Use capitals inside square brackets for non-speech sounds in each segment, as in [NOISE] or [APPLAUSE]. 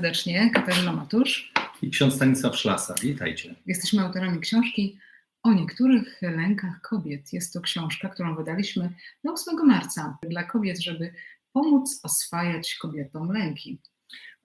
Serdecznie, Katarzyna Matusz i ksiądz Stanisław Szlasa. Witajcie. Jesteśmy autorami książki o niektórych lękach kobiet. Jest to książka, którą wydaliśmy na 8 marca dla kobiet, żeby pomóc oswajać kobietom lęki.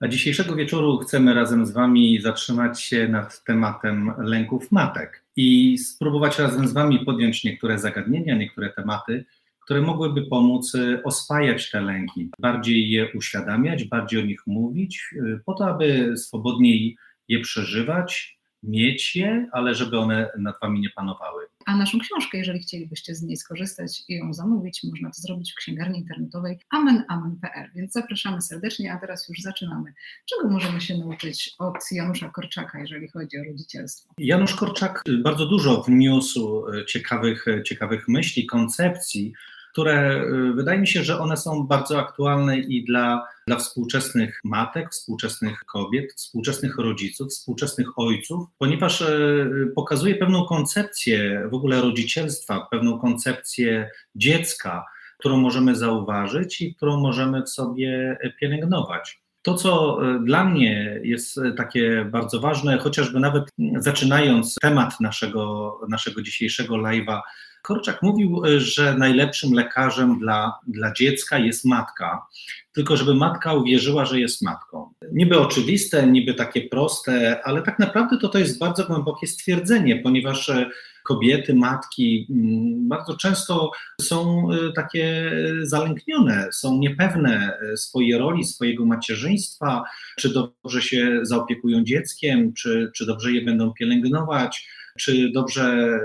A dzisiejszego wieczoru chcemy razem z Wami zatrzymać się nad tematem lęków matek i spróbować razem z Wami podjąć niektóre zagadnienia, niektóre tematy, które mogłyby pomóc y, oswajać te lęki, bardziej je uświadamiać, bardziej o nich mówić, y, po to, aby swobodniej je przeżywać, mieć je, ale żeby one nad Wami nie panowały. A naszą książkę, jeżeli chcielibyście z niej skorzystać i ją zamówić, można to zrobić w księgarni internetowej amenamen.pl. Więc zapraszamy serdecznie, a teraz już zaczynamy. Czego możemy się nauczyć od Janusza Korczaka, jeżeli chodzi o rodzicielstwo? Janusz Korczak bardzo dużo wniósł ciekawych, ciekawych myśli, koncepcji, które y, wydaje mi się, że one są bardzo aktualne i dla, dla współczesnych matek, współczesnych kobiet, współczesnych rodziców, współczesnych ojców, ponieważ y, pokazuje pewną koncepcję w ogóle rodzicielstwa, pewną koncepcję dziecka, którą możemy zauważyć i którą możemy w sobie pielęgnować. To, co y, dla mnie jest takie bardzo ważne, chociażby nawet zaczynając temat naszego, naszego dzisiejszego live'a, Korczak mówił, e, że najlepszym lekarzem dla, dla dziecka jest matka, tylko żeby matka uwierzyła, że jest matką. Niby oczywiste, niby takie proste, ale tak naprawdę to, to jest bardzo głębokie stwierdzenie, ponieważ e, kobiety, matki mm, bardzo często są e, takie zalęknione, są niepewne swojej roli, swojego macierzyństwa, czy dobrze się zaopiekują dzieckiem, czy, czy dobrze je będą pielęgnować czy dobrze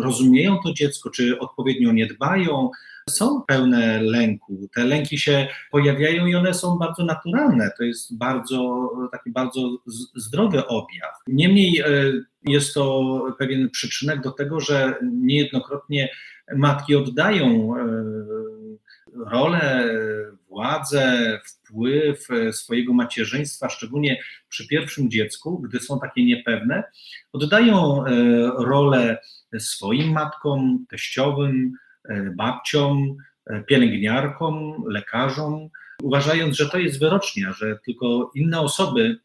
rozumieją to dziecko, czy odpowiednio nie dbają. Są pełne lęku. Te lęki się pojawiają i one są bardzo naturalne. To jest bardzo taki bardzo zdrowy objaw. Niemniej e, jest to pewien przyczynek do tego, że niejednokrotnie matki oddają e, rolę, władzę, wpływ e, swojego macierzyństwa, szczególnie przy pierwszym dziecku, gdy są takie niepewne, oddają rolę swoim matkom, teściowym, babciom, pielęgniarkom, lekarzom, uważając, że to jest wyrocznia, że tylko inne osoby,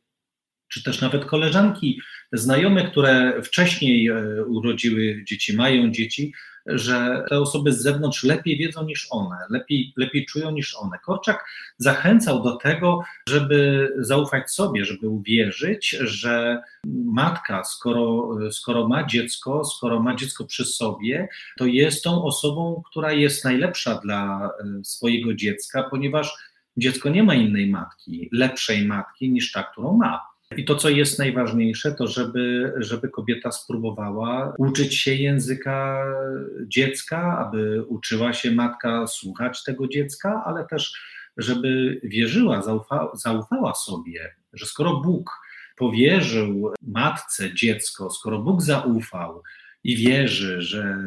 czy też nawet koleżanki, znajome, które wcześniej urodziły dzieci, mają dzieci, że te osoby z zewnątrz lepiej wiedzą niż one, lepiej, lepiej czują niż one. Korczak zachęcał do tego, żeby zaufać sobie, żeby uwierzyć, że matka, skoro, skoro ma dziecko, skoro ma dziecko przy sobie, to jest tą osobą, która jest najlepsza dla e, swojego dziecka, ponieważ dziecko nie ma innej matki, lepszej matki niż ta, którą ma. I to, co jest najważniejsze, to żeby, żeby kobieta spróbowała uczyć się języka dziecka, aby uczyła się matka słuchać tego dziecka, ale też, żeby wierzyła, zaufa, zaufała sobie, że skoro Bóg powierzył matce dziecko, skoro Bóg zaufał i wierzy, że,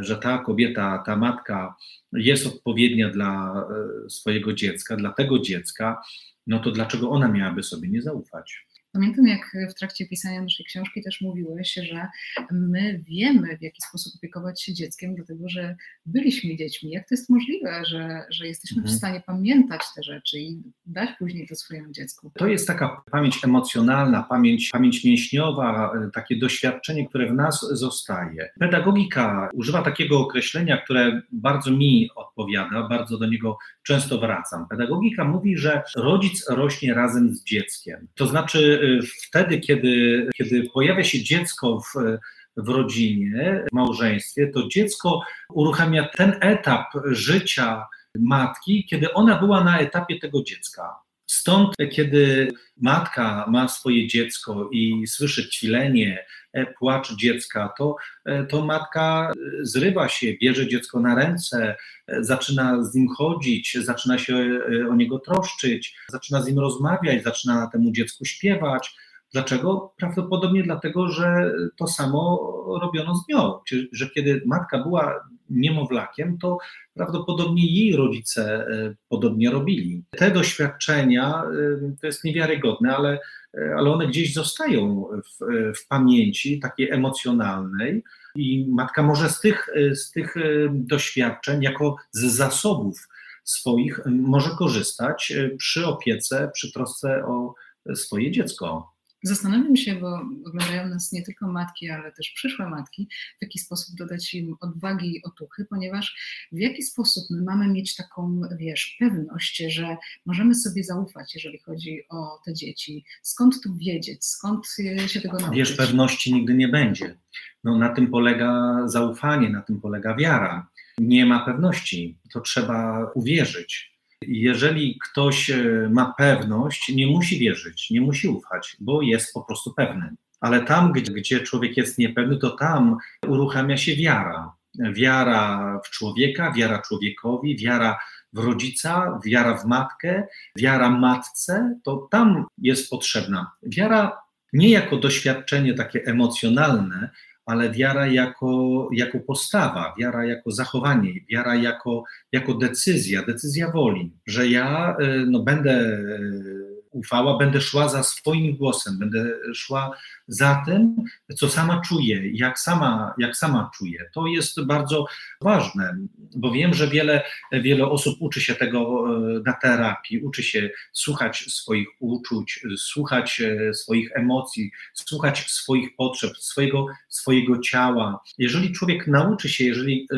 że ta kobieta, ta matka jest odpowiednia dla e, swojego dziecka, dla tego dziecka, no to dlaczego ona miałaby sobie nie zaufać? Pamiętam, jak w trakcie pisania naszej książki też mówiłeś, że my wiemy, w jaki sposób opiekować się dzieckiem, dlatego że byliśmy dziećmi. Jak to jest możliwe, że, że jesteśmy mhm. w stanie pamiętać te rzeczy i dać później to swojemu dziecku? To jest taka pamięć emocjonalna, pamięć, pamięć mięśniowa, takie doświadczenie, które w nas zostaje. Pedagogika używa takiego określenia, które bardzo mi odpowiada, bardzo do niego często wracam. Pedagogika mówi, że rodzic rośnie razem z dzieckiem. To znaczy, wtedy, kiedy, kiedy pojawia się dziecko w, w rodzinie, w małżeństwie, to dziecko uruchamia ten etap życia matki, kiedy ona była na etapie tego dziecka. Stąd, kiedy matka ma swoje dziecko i słyszy kwilenie, e, płacz dziecka, to, e, to matka zrywa się, bierze dziecko na ręce, e, zaczyna z nim chodzić, zaczyna się o niego troszczyć, zaczyna z nim rozmawiać, zaczyna na temu dziecku śpiewać. Dlaczego? Prawdopodobnie dlatego, że to samo robiono z nią, że kiedy matka była niemowlakiem, to prawdopodobnie jej rodzice e, podobnie robili. Te doświadczenia e, to jest niewiarygodne, ale, e, ale one gdzieś zostają w, w pamięci takiej emocjonalnej. I matka może z tych, z tych doświadczeń, jako z zasobów swoich może korzystać przy opiece, przy trosce o swoje dziecko. Zastanawiam się, bo oglądają nas nie tylko matki, ale też przyszłe matki, w jaki sposób dodać im odwagi i otuchy, ponieważ w jaki sposób my mamy mieć taką, wiesz, pewność, że możemy sobie zaufać, jeżeli chodzi o te dzieci. Skąd tu wiedzieć, skąd się tego nauczyć? Wiesz, pewności nigdy nie będzie. No, na tym polega zaufanie, na tym polega wiara. Nie ma pewności, to trzeba uwierzyć. Jeżeli ktoś e, ma pewność, nie musi wierzyć, nie musi ufać, bo jest po prostu pewny. Ale tam, gdzie, gdzie człowiek jest niepewny, to tam uruchamia się wiara. Wiara w człowieka, wiara człowiekowi, wiara w rodzica, wiara w matkę, wiara matce, to tam jest potrzebna. Wiara nie jako doświadczenie takie emocjonalne, ale wiara jako, jako postawa, wiara jako zachowanie, wiara jako, jako decyzja, decyzja woli, że ja y, no, będę y, ufała, będę szła za swoim głosem, będę szła za tym, co sama czuję, jak sama, jak sama czuję. To jest bardzo ważne, bo wiem, że wiele, wiele osób uczy się tego e, na terapii, uczy się słuchać swoich uczuć, słuchać e, swoich emocji, słuchać swoich potrzeb, swojego, swojego ciała. Jeżeli człowiek nauczy się, jeżeli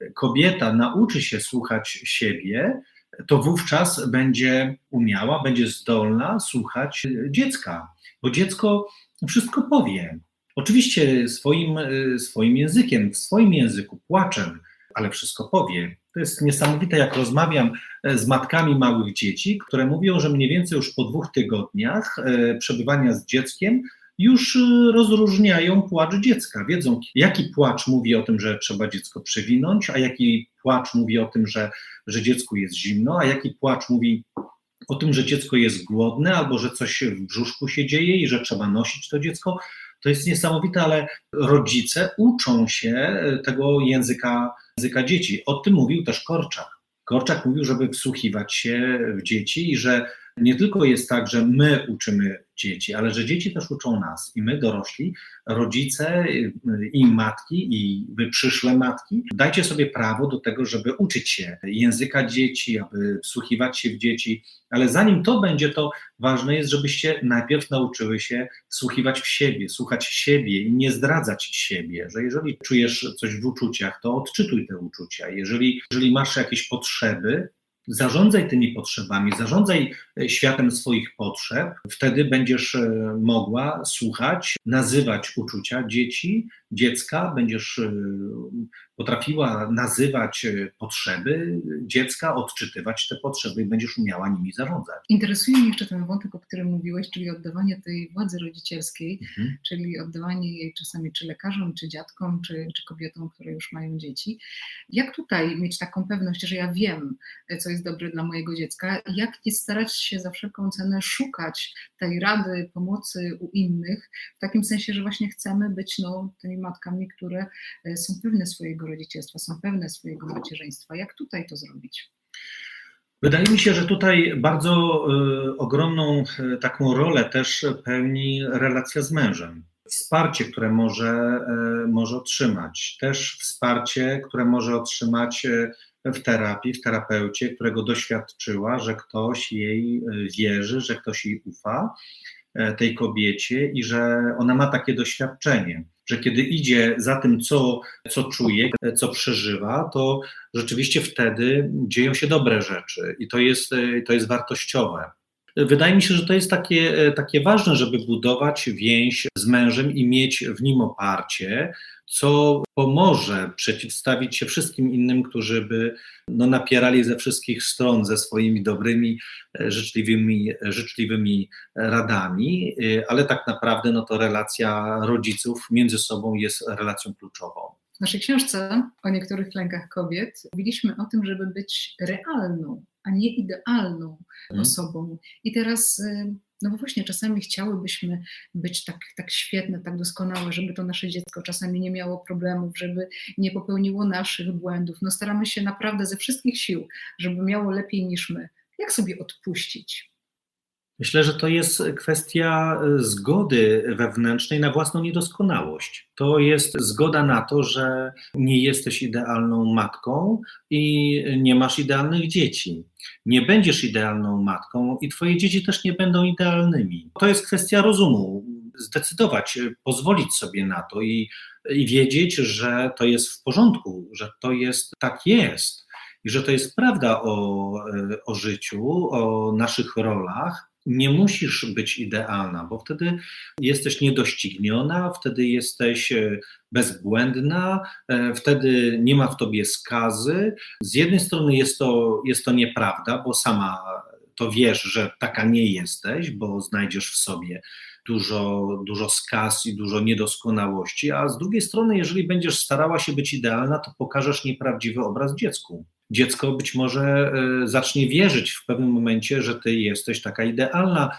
e, kobieta nauczy się słuchać siebie, to wówczas będzie umiała, będzie zdolna słuchać dziecka, bo dziecko wszystko powie. Oczywiście swoim, swoim językiem, w swoim języku, płaczem, ale wszystko powie. To jest niesamowite, jak rozmawiam z matkami małych dzieci, które mówią, że mniej więcej już po dwóch tygodniach e, przebywania z dzieckiem już e, rozróżniają płacz dziecka. Wiedzą, jaki płacz mówi o tym, że trzeba dziecko przewinąć, a jaki płacz mówi o tym, że, że dziecku jest zimno, a jaki płacz mówi o tym, że dziecko jest głodne albo że coś w brzuszku się dzieje i że trzeba nosić to dziecko. To jest niesamowite, ale rodzice uczą się tego języka, języka dzieci. O tym mówił też Korczak. Korczak mówił, żeby wsłuchiwać się w dzieci i że nie tylko jest tak, że my uczymy dzieci, ale że dzieci też uczą nas i my dorośli, rodzice i matki i wy przyszłe matki, dajcie sobie prawo do tego, żeby uczyć się języka dzieci, aby wsłuchiwać się w dzieci, ale zanim to będzie, to ważne jest, żebyście najpierw nauczyły się wsłuchiwać w siebie, słuchać siebie i nie zdradzać siebie, że jeżeli czujesz coś w uczuciach, to odczytuj te uczucia. Jeżeli, jeżeli masz jakieś potrzeby, zarządzaj tymi potrzebami, zarządzaj e, światem swoich potrzeb, wtedy będziesz e, mogła słuchać, nazywać uczucia dzieci, dziecka, będziesz e, potrafiła nazywać potrzeby dziecka, odczytywać te potrzeby i będziesz umiała nimi zarządzać. Interesuje mnie jeszcze ten wątek, o którym mówiłeś, czyli oddawanie tej władzy rodzicielskiej, mhm. czyli oddawanie jej czasami czy lekarzom, czy dziadkom, czy, czy kobietom, które już mają dzieci. Jak tutaj mieć taką pewność, że ja wiem, co jest dobre dla mojego dziecka, jak nie starać się za wszelką cenę szukać tej rady, pomocy u innych, w takim sensie, że właśnie chcemy być no, tymi matkami, które e, są pewne swojego rodzicielstwa, są pewne swojego macierzyństwa. Jak tutaj to zrobić? Wydaje mi się, że tutaj bardzo y, ogromną y, taką rolę też pełni relacja z mężem. Wsparcie, które może, może otrzymać, też wsparcie, które może otrzymać w terapii, w terapeucie, którego doświadczyła, że ktoś jej wierzy, że ktoś jej ufa, tej kobiecie i że ona ma takie doświadczenie że kiedy idzie za tym, co, co czuje, co przeżywa, to rzeczywiście wtedy dzieją się dobre rzeczy i to jest, to jest wartościowe. Wydaje mi się, że to jest takie, takie ważne, żeby budować więź z mężem i mieć w nim oparcie, co pomoże przeciwstawić się wszystkim innym, którzy by no, napierali ze wszystkich stron ze swoimi dobrymi, e, życzliwymi, życzliwymi radami, e, ale tak naprawdę no, to relacja rodziców między sobą jest relacją kluczową. W naszej książce o niektórych lękach kobiet mówiliśmy o tym, żeby być realną, a nie idealną hmm. osobą. I teraz y, no bo właśnie czasami chciałybyśmy być tak, tak świetne, tak doskonałe, żeby to nasze dziecko czasami nie miało problemów, żeby nie popełniło naszych błędów. No staramy się naprawdę ze wszystkich sił, żeby miało lepiej niż my. Jak sobie odpuścić? Myślę, że to jest kwestia e, zgody wewnętrznej na własną niedoskonałość. To jest zgoda na to, że nie jesteś idealną matką i nie masz idealnych dzieci. Nie będziesz idealną matką i twoje dzieci też nie będą idealnymi. To jest kwestia rozumu. Zdecydować, pozwolić sobie na to i, i wiedzieć, że to jest w porządku, że to jest tak jest i że to jest prawda o, e, o życiu, o naszych rolach nie musisz być idealna, bo wtedy jesteś niedościgniona, wtedy jesteś e, bezbłędna, e, wtedy nie ma w tobie skazy. Z jednej strony jest to, jest to nieprawda, bo sama to wiesz, że taka nie jesteś, bo znajdziesz w sobie dużo, dużo skaz i dużo niedoskonałości, a z drugiej strony, jeżeli będziesz starała się być idealna, to pokażesz nieprawdziwy obraz dziecku dziecko być może e, zacznie wierzyć w pewnym momencie, że ty jesteś taka idealna,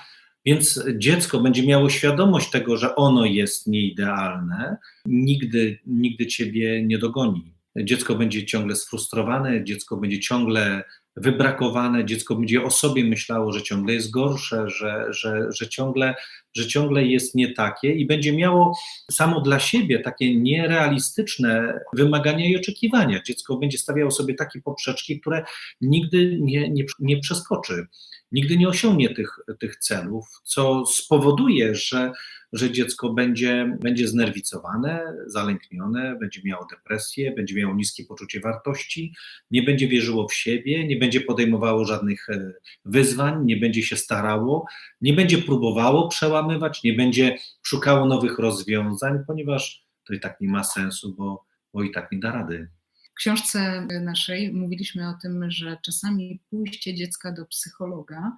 więc dziecko będzie miało świadomość tego, że ono jest nieidealne, nigdy, nigdy ciebie nie dogoni. Dziecko będzie ciągle sfrustrowane, dziecko będzie ciągle wybrakowane, dziecko będzie o sobie myślało, że ciągle jest gorsze, że, że, że, ciągle, że ciągle jest nie takie i będzie miało samo dla siebie takie nierealistyczne wymagania i oczekiwania. Dziecko będzie stawiało sobie takie poprzeczki, które nigdy nie, nie, nie przeskoczy, nigdy nie osiągnie tych, tych celów, co spowoduje, że że dziecko będzie, będzie znerwicowane, zalęknione, będzie miało depresję, będzie miało niskie poczucie wartości, nie będzie wierzyło w siebie, nie będzie podejmowało żadnych e, wyzwań, nie będzie się starało, nie będzie próbowało przełamywać, nie będzie szukało nowych rozwiązań, ponieważ to i tak nie ma sensu, bo, bo i tak nie da rady. W książce naszej mówiliśmy o tym, że czasami pójście dziecka do psychologa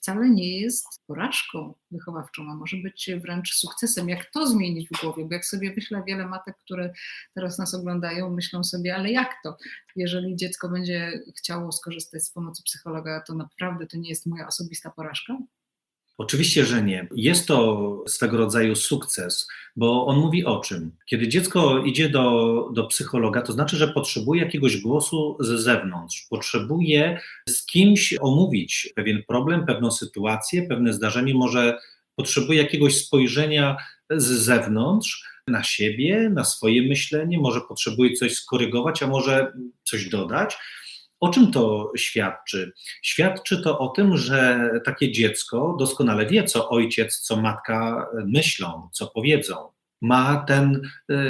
wcale nie jest porażką wychowawczą, a może być wręcz sukcesem. Jak to zmienić w głowie? Bo jak sobie myślę, wiele matek, które teraz nas oglądają, myślą sobie, ale jak to? Jeżeli dziecko będzie chciało skorzystać z pomocy psychologa, to naprawdę to nie jest moja osobista porażka? Oczywiście, że nie. Jest to swego rodzaju sukces, bo on mówi o czym? Kiedy dziecko idzie do, do psychologa, to znaczy, że potrzebuje jakiegoś głosu z zewnątrz, potrzebuje z kimś omówić pewien problem, pewną sytuację, pewne zdarzenie, może potrzebuje jakiegoś spojrzenia z zewnątrz na siebie, na swoje myślenie, może potrzebuje coś skorygować, a może coś dodać. O czym to świadczy? Świadczy to o tym, że takie dziecko doskonale wie, co ojciec, co matka myślą, co powiedzą. Ma ten,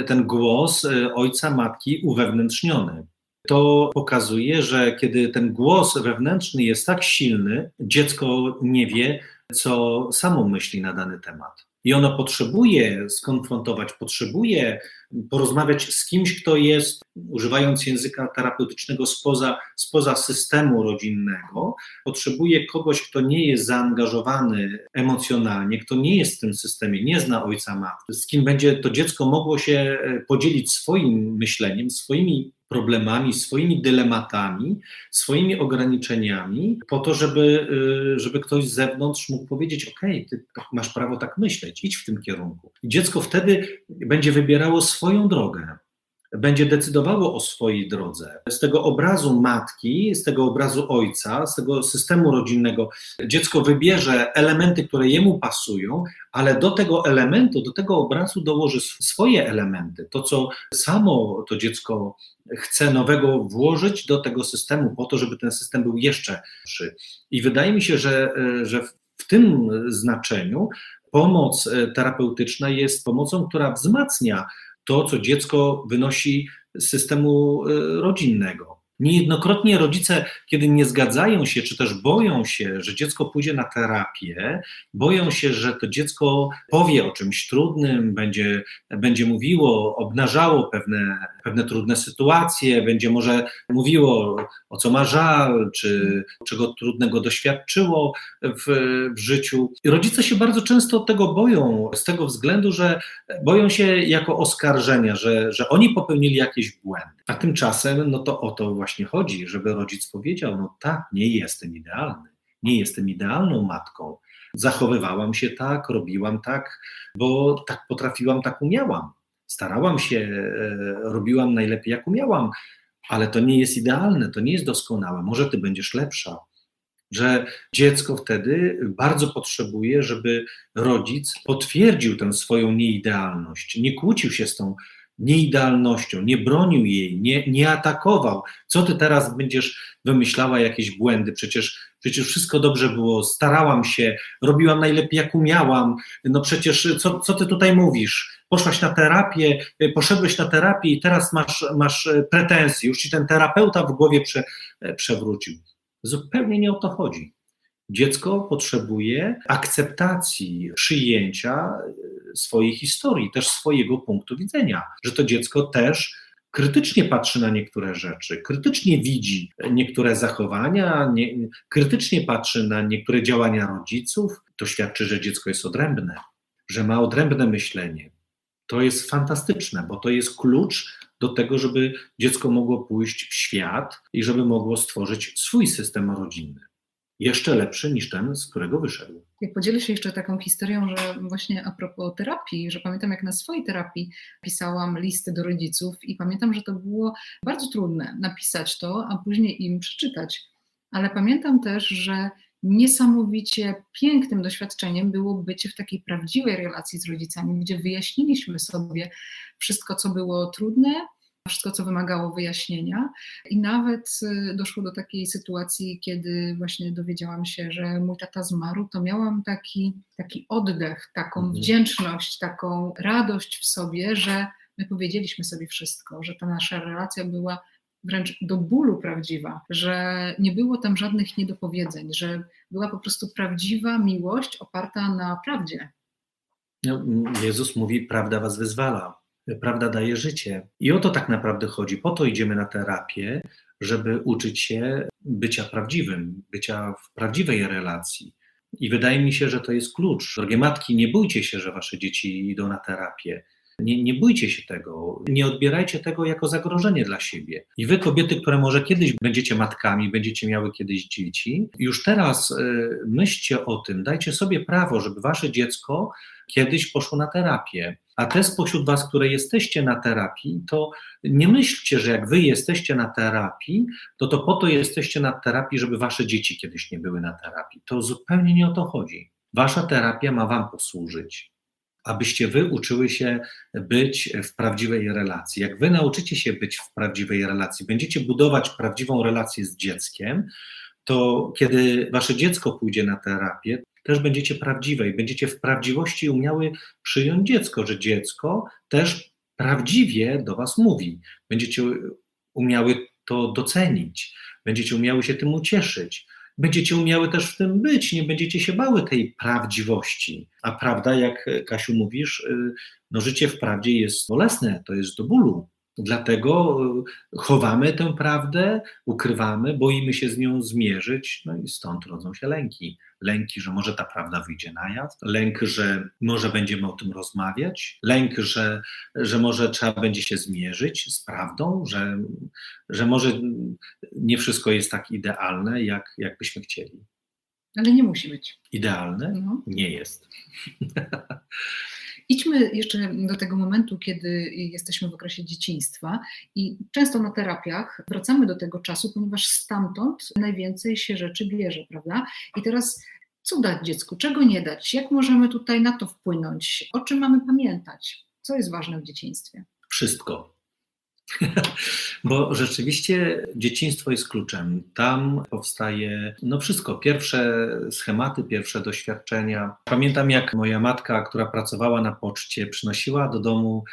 ten głos ojca, matki uwewnętrzniony. To pokazuje, że kiedy ten głos wewnętrzny jest tak silny, dziecko nie wie, co samo myśli na dany temat. I ono potrzebuje skonfrontować, potrzebuje porozmawiać z kimś, kto jest, używając języka terapeutycznego, spoza, spoza systemu rodzinnego, potrzebuje kogoś, kto nie jest zaangażowany emocjonalnie, kto nie jest w tym systemie, nie zna ojca, matki, z kim będzie to dziecko mogło się e, podzielić swoim myśleniem, swoimi problemami, swoimi dylematami, swoimi ograniczeniami, po to, żeby, y, żeby ktoś z zewnątrz mógł powiedzieć: OK, ty masz prawo tak myśleć, idź w tym kierunku. I dziecko wtedy będzie wybierało swoją drogę będzie decydowało o swojej drodze. Z tego obrazu matki, z tego obrazu ojca, z tego systemu rodzinnego, dziecko wybierze elementy, które jemu pasują, ale do tego elementu, do tego obrazu dołoży swoje elementy. To, co samo to dziecko chce nowego włożyć do tego systemu, po to, żeby ten system był jeszcze lepszy. I wydaje mi się, że, że w tym znaczeniu pomoc terapeutyczna jest pomocą, która wzmacnia to, co dziecko wynosi z systemu e, rodzinnego. Niejednokrotnie rodzice, kiedy nie zgadzają się, czy też boją się, że dziecko pójdzie na terapię, boją się, że to dziecko powie o czymś trudnym, będzie, będzie mówiło, obnażało pewne, pewne trudne sytuacje, będzie może mówiło, o co ma żal, czy czego trudnego doświadczyło w, w życiu. I rodzice się bardzo często tego boją, z tego względu, że boją się jako oskarżenia, że, że oni popełnili jakieś błędy. A tymczasem, no to o to właśnie chodzi, żeby rodzic powiedział: No tak, nie jestem idealny, nie jestem idealną matką. Zachowywałam się tak, robiłam tak, bo tak potrafiłam, tak umiałam. Starałam się, e, robiłam najlepiej, jak umiałam, ale to nie jest idealne, to nie jest doskonałe. Może ty będziesz lepsza, że dziecko wtedy bardzo potrzebuje, żeby rodzic potwierdził tę swoją nieidealność, nie kłócił się z tą nieidealnością, nie bronił jej, nie, nie atakował. Co ty teraz będziesz wymyślała jakieś błędy? Przecież, przecież wszystko dobrze było, starałam się, robiłam najlepiej jak umiałam. No przecież co, co ty tutaj mówisz? Poszłaś na terapię, poszedłeś na terapię i teraz masz, masz pretensje, już ci ten terapeuta w głowie prze, przewrócił. Zupełnie nie o to chodzi. Dziecko potrzebuje akceptacji, przyjęcia swojej historii, też swojego punktu widzenia, że to dziecko też krytycznie patrzy na niektóre rzeczy, krytycznie widzi niektóre zachowania, nie, krytycznie patrzy na niektóre działania rodziców. To świadczy, że dziecko jest odrębne, że ma odrębne myślenie. To jest fantastyczne, bo to jest klucz do tego, żeby dziecko mogło pójść w świat i żeby mogło stworzyć swój system rodzinny jeszcze lepszy niż ten, z którego wyszedł. Jak podzielę się jeszcze taką historią, że właśnie a propos terapii, że pamiętam jak na swojej terapii pisałam listy do rodziców i pamiętam, że to było bardzo trudne napisać to, a później im przeczytać. Ale pamiętam też, że niesamowicie pięknym doświadczeniem było bycie w takiej prawdziwej relacji z rodzicami, gdzie wyjaśniliśmy sobie wszystko, co było trudne, wszystko, co wymagało wyjaśnienia. I nawet y, doszło do takiej sytuacji, kiedy właśnie dowiedziałam się, że mój tata zmarł, to miałam taki, taki oddech, taką mhm. wdzięczność, taką radość w sobie, że my powiedzieliśmy sobie wszystko, że ta nasza relacja była wręcz do bólu prawdziwa, że nie było tam żadnych niedopowiedzeń, że była po prostu prawdziwa miłość oparta na prawdzie. No, Jezus mówi: Prawda was wyzwala prawda daje życie. I o to tak naprawdę chodzi. Po to idziemy na terapię, żeby uczyć się bycia prawdziwym, bycia w prawdziwej relacji. I wydaje mi się, że to jest klucz. Drogie matki, nie bójcie się, że wasze dzieci idą na terapię. Nie, nie bójcie się tego, nie odbierajcie tego jako zagrożenie dla siebie. I wy, kobiety, które może kiedyś będziecie matkami, będziecie miały kiedyś dzieci, już teraz y, myślcie o tym, dajcie sobie prawo, żeby wasze dziecko kiedyś poszło na terapię. A te spośród Was, które jesteście na terapii, to nie myślcie, że jak Wy jesteście na terapii, to to po to jesteście na terapii, żeby Wasze dzieci kiedyś nie były na terapii. To zupełnie nie o to chodzi. Wasza terapia ma Wam posłużyć, abyście Wy uczyły się być w prawdziwej relacji. Jak Wy nauczycie się być w prawdziwej relacji, będziecie budować prawdziwą relację z dzieckiem, to kiedy wasze dziecko pójdzie na terapię, też będziecie prawdziwe i będziecie w prawdziwości umiały przyjąć dziecko, że dziecko też prawdziwie do Was mówi. Będziecie umiały to docenić, będziecie umiały się tym ucieszyć, będziecie umiały też w tym być, nie będziecie się bały tej prawdziwości. A prawda, jak Kasiu mówisz, y, no życie w prawdzie jest bolesne, to jest do bólu. Dlatego e, chowamy tę prawdę, ukrywamy, boimy się z nią zmierzyć, no i stąd rodzą się lęki. Lęki, że może ta prawda wyjdzie na jaw, lęk, że może będziemy o tym rozmawiać, lęk, że, że może trzeba będzie się zmierzyć z prawdą, że, że może nie wszystko jest tak idealne, jak, jak byśmy chcieli. Ale nie musi być. Idealne? No. Nie jest. [LAUGHS] Idźmy jeszcze do tego momentu, kiedy jesteśmy w okresie dzieciństwa i często na terapiach wracamy do tego czasu, ponieważ stamtąd najwięcej się rzeczy bierze, prawda? I teraz co dać dziecku, czego nie dać, jak możemy tutaj na to wpłynąć, o czym mamy pamiętać, co jest ważne w dzieciństwie? Wszystko. [LAUGHS] Bo rzeczywiście dzieciństwo jest kluczem. Tam powstaje no wszystko, pierwsze schematy, pierwsze doświadczenia. Pamiętam jak moja matka, która pracowała na poczcie, przynosiła do domu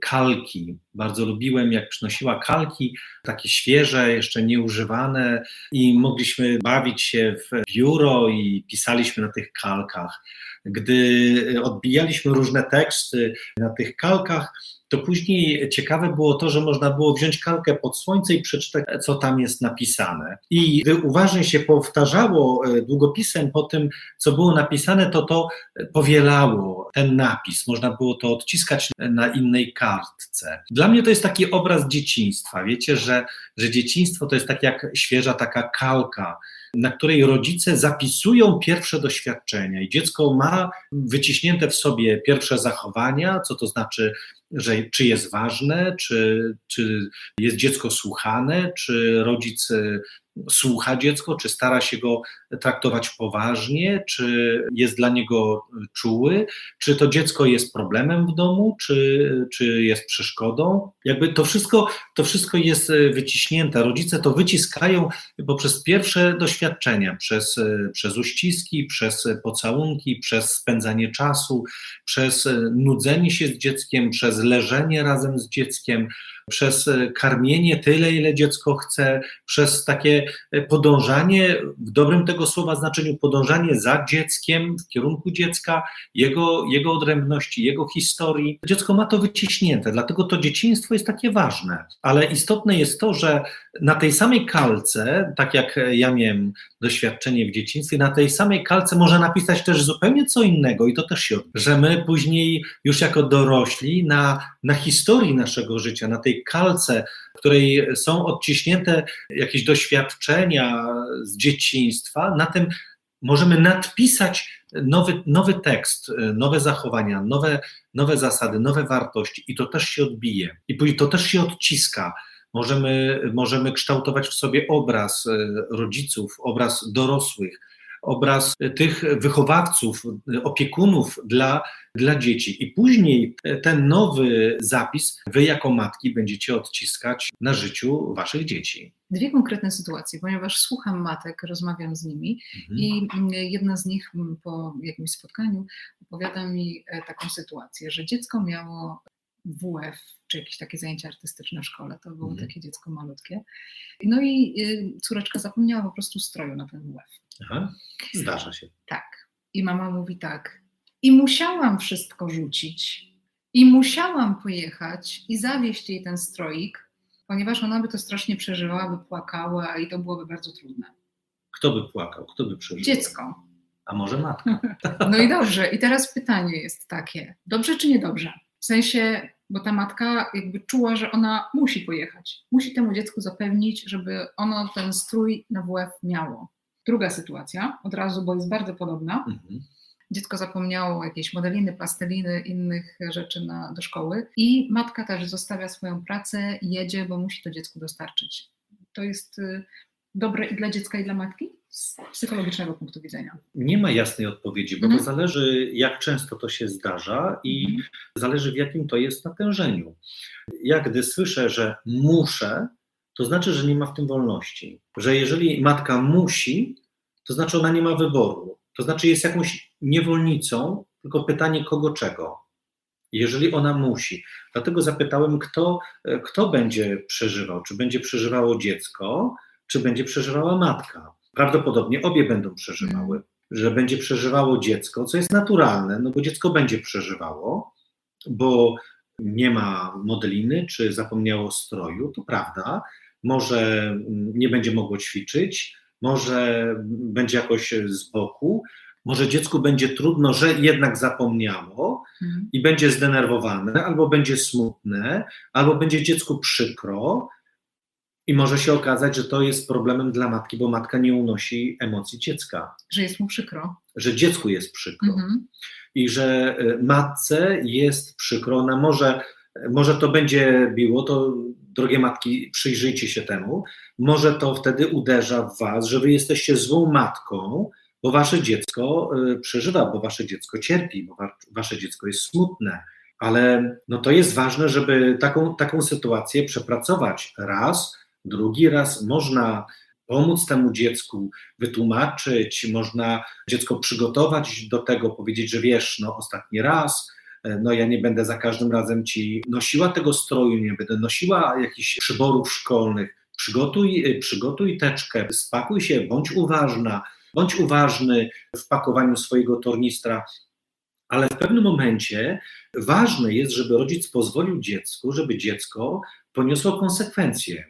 kalki. Bardzo lubiłem, jak przynosiła kalki, takie świeże, jeszcze nieużywane, i mogliśmy bawić się w biuro i pisaliśmy na tych kalkach. Gdy odbijaliśmy różne teksty na tych kalkach, to później ciekawe było to, że można było wziąć kalkę pod słońce i przeczytać, co tam jest napisane. I gdy uważnie się powtarzało e, długopisem po tym, co było napisane, to to powielało ten napis. Można było to odciskać na innej kartce. Dla mnie to jest taki obraz dzieciństwa. Wiecie, że, że dzieciństwo to jest tak jak świeża taka kalka, na której rodzice zapisują pierwsze doświadczenia. I dziecko ma wyciśnięte w sobie pierwsze zachowania, co to znaczy że czy jest ważne, czy, czy jest dziecko słuchane, czy rodzic słucha dziecko, czy stara się go traktować poważnie, czy jest dla niego czuły, czy to dziecko jest problemem w domu, czy, czy jest przeszkodą. Jakby to wszystko, to wszystko jest wyciśnięte. Rodzice to wyciskają poprzez pierwsze doświadczenia, przez, przez uściski, przez pocałunki, przez spędzanie czasu, przez nudzenie się z dzieckiem, przez leżenie razem z dzieckiem, przez karmienie tyle, ile dziecko chce, przez takie podążanie, w dobrym tego słowa znaczeniu, podążanie za dzieckiem, w kierunku dziecka, jego, jego odrębności, jego historii. Dziecko ma to wyciśnięte, dlatego to dzieciństwo jest takie ważne. Ale istotne jest to, że na tej samej kalce, tak jak ja miałem doświadczenie w dzieciństwie, na tej samej kalce może napisać też zupełnie co innego i to też się, że my później już jako dorośli na, na historii naszego życia, na tej kalce, której są odciśnięte jakieś doświadczenia z dzieciństwa, na tym możemy nadpisać nowy, nowy tekst, nowe zachowania, nowe, nowe zasady, nowe wartości i to też się odbije. I to też się odciska możemy, możemy kształtować w sobie obraz e, rodziców, obraz dorosłych, obraz tych wychowawców, opiekunów dla, dla dzieci. I później ten nowy zapis wy jako matki będziecie odciskać na życiu waszych dzieci. Dwie konkretne sytuacje, ponieważ słucham matek, rozmawiam z nimi mhm. i jedna z nich po jakimś spotkaniu opowiada mi e, taką sytuację, że dziecko miało WF, czy jakieś takie zajęcia artystyczne w szkole. To było mhm. takie dziecko malutkie. No i y, córeczka zapomniała po prostu stroju na ten WF. Aha, zdarza się. Tak. I mama mówi tak. I musiałam wszystko rzucić. I musiałam pojechać i zawieźć jej ten stroik, ponieważ ona by to strasznie przeżywała, by płakała i to byłoby bardzo trudne. Kto by płakał? Kto by przeżywał? Dziecko. A może matka? [LAUGHS] [LAUGHS] No i dobrze. I teraz pytanie jest takie: dobrze czy niedobrze? W sensie, bo ta matka jakby czuła, że ona musi pojechać. Musi temu dziecku zapewnić, żeby ono ten strój na WF miało. Druga sytuacja, od razu, bo jest bardzo podobna. Mhm. Dziecko zapomniało jakieś modeliny, plasteliny, innych rzeczy na, do szkoły i matka też zostawia swoją pracę, jedzie, bo musi to dziecku dostarczyć. To jest y, dobre i dla dziecka, i dla matki? z psychologicznego punktu widzenia? Nie ma jasnej odpowiedzi, bo mhm. to zależy, jak często to się zdarza i mhm. zależy, w jakim to jest natężeniu. Ja gdy słyszę, że muszę, to znaczy, że nie ma w tym wolności. Że jeżeli matka musi, to znaczy ona nie ma wyboru. To znaczy jest jakąś niewolnicą, tylko pytanie kogo czego. Jeżeli ona musi. Dlatego zapytałem, kto, kto będzie przeżywał. Czy będzie przeżywało dziecko, czy będzie przeżywała matka. Prawdopodobnie obie będą przeżywały, mm. że będzie przeżywało dziecko, co jest naturalne, no bo dziecko będzie przeżywało, bo nie ma modeliny, czy zapomniało stroju, to prawda, może mm, nie będzie mogło ćwiczyć, może będzie jakoś z boku, może dziecku będzie trudno, że jednak zapomniało mm. i będzie zdenerwowane, albo będzie smutne, albo będzie dziecku przykro, i może się okazać, że to jest problemem dla matki, bo matka nie unosi emocji dziecka. Że jest mu przykro. Że dziecku jest przykro. Mhm. I że e, matce jest przykro. Ona może, może to będzie biło, to drogie matki, przyjrzyjcie się temu. Może to wtedy uderza w was, że wy jesteście złą matką, bo wasze dziecko e, przeżywa, bo wasze dziecko cierpi, bo wasze dziecko jest smutne. Ale no to jest ważne, żeby taką, taką sytuację przepracować raz, Drugi raz można pomóc temu dziecku, wytłumaczyć, można dziecko przygotować do tego, powiedzieć, że wiesz, no ostatni raz, e, no ja nie będę za każdym razem ci nosiła tego stroju, nie będę nosiła jakichś przyborów szkolnych. Przygotuj, e, przygotuj teczkę, spakuj się, bądź uważna, bądź uważny w pakowaniu swojego tornistra, ale w pewnym momencie ważne jest, żeby rodzic pozwolił dziecku, żeby dziecko poniosło konsekwencje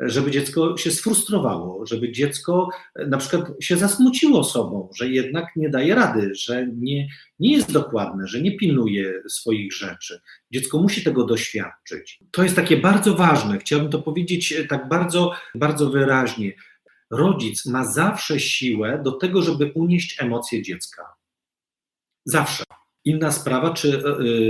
żeby dziecko się sfrustrowało, żeby dziecko e, na przykład się zasmuciło sobą, że jednak nie daje rady, że nie, nie jest dokładne, że nie pilnuje swoich rzeczy. Dziecko musi tego doświadczyć. To jest takie bardzo ważne. Chciałbym to powiedzieć e, tak bardzo, bardzo wyraźnie. Rodzic ma zawsze siłę do tego, żeby unieść emocje dziecka. Zawsze. Inna sprawa, czy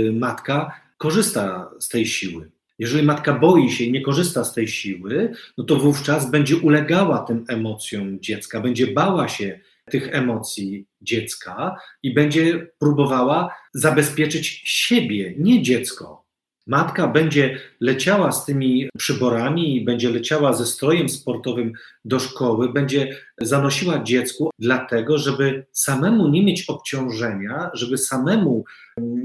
y, matka korzysta z tej siły. Jeżeli matka boi się i nie korzysta z tej siły, no to wówczas będzie ulegała tym emocjom dziecka, będzie bała się tych emocji dziecka i będzie próbowała zabezpieczyć siebie, nie dziecko. Matka będzie leciała z tymi przyborami i będzie leciała ze strojem sportowym do szkoły, będzie zanosiła dziecku, dlatego, żeby samemu nie mieć obciążenia, żeby samemu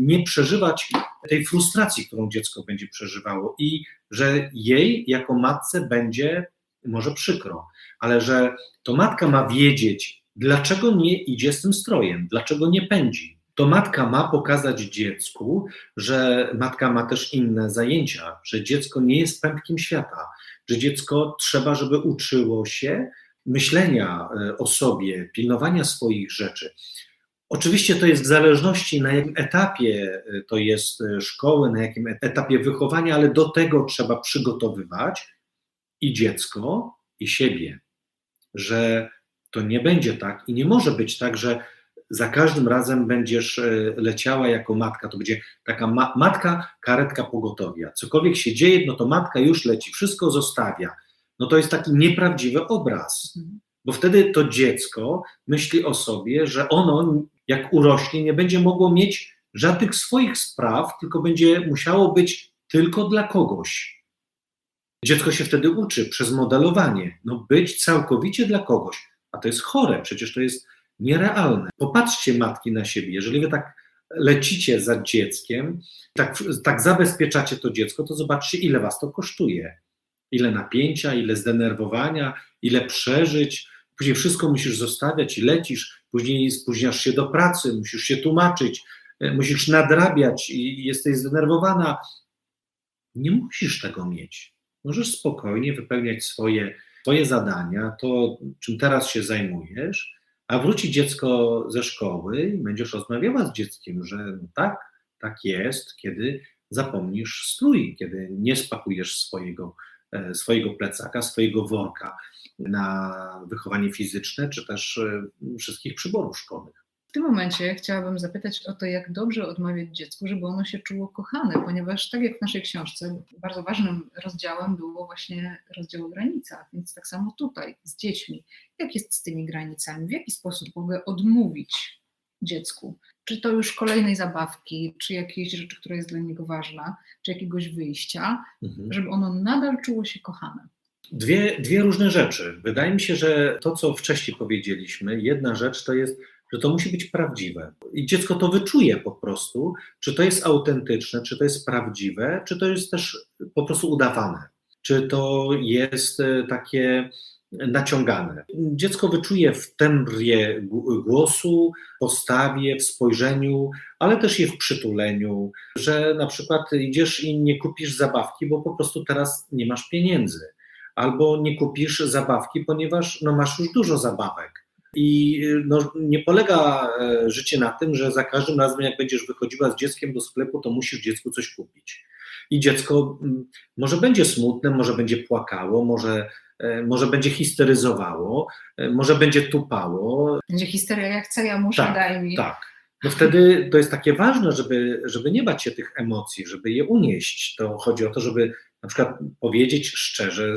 nie przeżywać tej frustracji, którą dziecko będzie przeżywało i że jej jako matce będzie może przykro, ale że to matka ma wiedzieć, dlaczego nie idzie z tym strojem, dlaczego nie pędzi to matka ma pokazać dziecku, że matka ma też inne zajęcia, że dziecko nie jest pępkiem świata, że dziecko trzeba, żeby uczyło się myślenia e, o sobie, pilnowania swoich rzeczy. Oczywiście to jest w zależności na jakim etapie e, to jest e, szkoły, na jakim etapie wychowania, ale do tego trzeba przygotowywać i dziecko, i siebie, że to nie będzie tak i nie może być tak, że za każdym razem będziesz e, leciała jako matka. To będzie taka ma matka, karetka pogotowia. Cokolwiek się dzieje, no to matka już leci, wszystko zostawia. No to jest taki nieprawdziwy obraz, mhm. bo wtedy to dziecko myśli o sobie, że ono, jak urośnie, nie będzie mogło mieć żadnych swoich spraw, tylko będzie musiało być tylko dla kogoś. Dziecko się wtedy uczy przez modelowanie, no być całkowicie dla kogoś, a to jest chore, przecież to jest nierealne. Popatrzcie, matki, na siebie. Jeżeli wy tak lecicie za dzieckiem, tak, tak zabezpieczacie to dziecko, to zobaczcie, ile was to kosztuje. Ile napięcia, ile zdenerwowania, ile przeżyć. Później wszystko musisz zostawiać i lecisz, później spóźniasz się do pracy, musisz się tłumaczyć, e, musisz nadrabiać i jesteś zdenerwowana. Nie musisz tego mieć. Możesz spokojnie wypełniać swoje, swoje zadania, to czym teraz się zajmujesz, a wróci dziecko ze szkoły i będziesz rozmawiała z dzieckiem, że no tak, tak jest, kiedy zapomnisz strój, kiedy nie spakujesz swojego, e, swojego plecaka, swojego worka na wychowanie fizyczne, czy też e, wszystkich przyborów szkolnych. W tym momencie chciałabym zapytać o to, jak dobrze odmawiać dziecku, żeby ono się czuło kochane, ponieważ tak jak w naszej książce, bardzo ważnym rozdziałem było właśnie rozdział o granicach, więc tak samo tutaj z dziećmi. Jak jest z tymi granicami? W jaki sposób mogę odmówić dziecku? Czy to już kolejnej zabawki, czy jakiejś rzeczy, która jest dla niego ważna, czy jakiegoś wyjścia, mhm. żeby ono nadal czuło się kochane? Dwie, dwie różne rzeczy. Wydaje mi się, że to, co wcześniej powiedzieliśmy, jedna rzecz to jest że to musi być prawdziwe. I dziecko to wyczuje po prostu, czy to jest autentyczne, czy to jest prawdziwe, czy to jest też po prostu udawane, czy to jest e, takie naciągane. Dziecko wyczuje w tembrie głosu, postawie, w spojrzeniu, ale też je w przytuleniu, że na przykład idziesz i nie kupisz zabawki, bo po prostu teraz nie masz pieniędzy, albo nie kupisz zabawki, ponieważ no, masz już dużo zabawek i no, nie polega e, życie na tym, że za każdym razem, jak będziesz wychodziła z dzieckiem do sklepu, to musisz dziecku coś kupić. I dziecko mm, może będzie smutne, może będzie płakało, może, e, może będzie histeryzowało, e, może będzie tupało. Będzie histeria, ja chcę, ja muszę, tak, daj mi. Tak. No wtedy to jest takie ważne, żeby, żeby nie bać się tych emocji, żeby je unieść. To chodzi o to, żeby na przykład powiedzieć szczerze,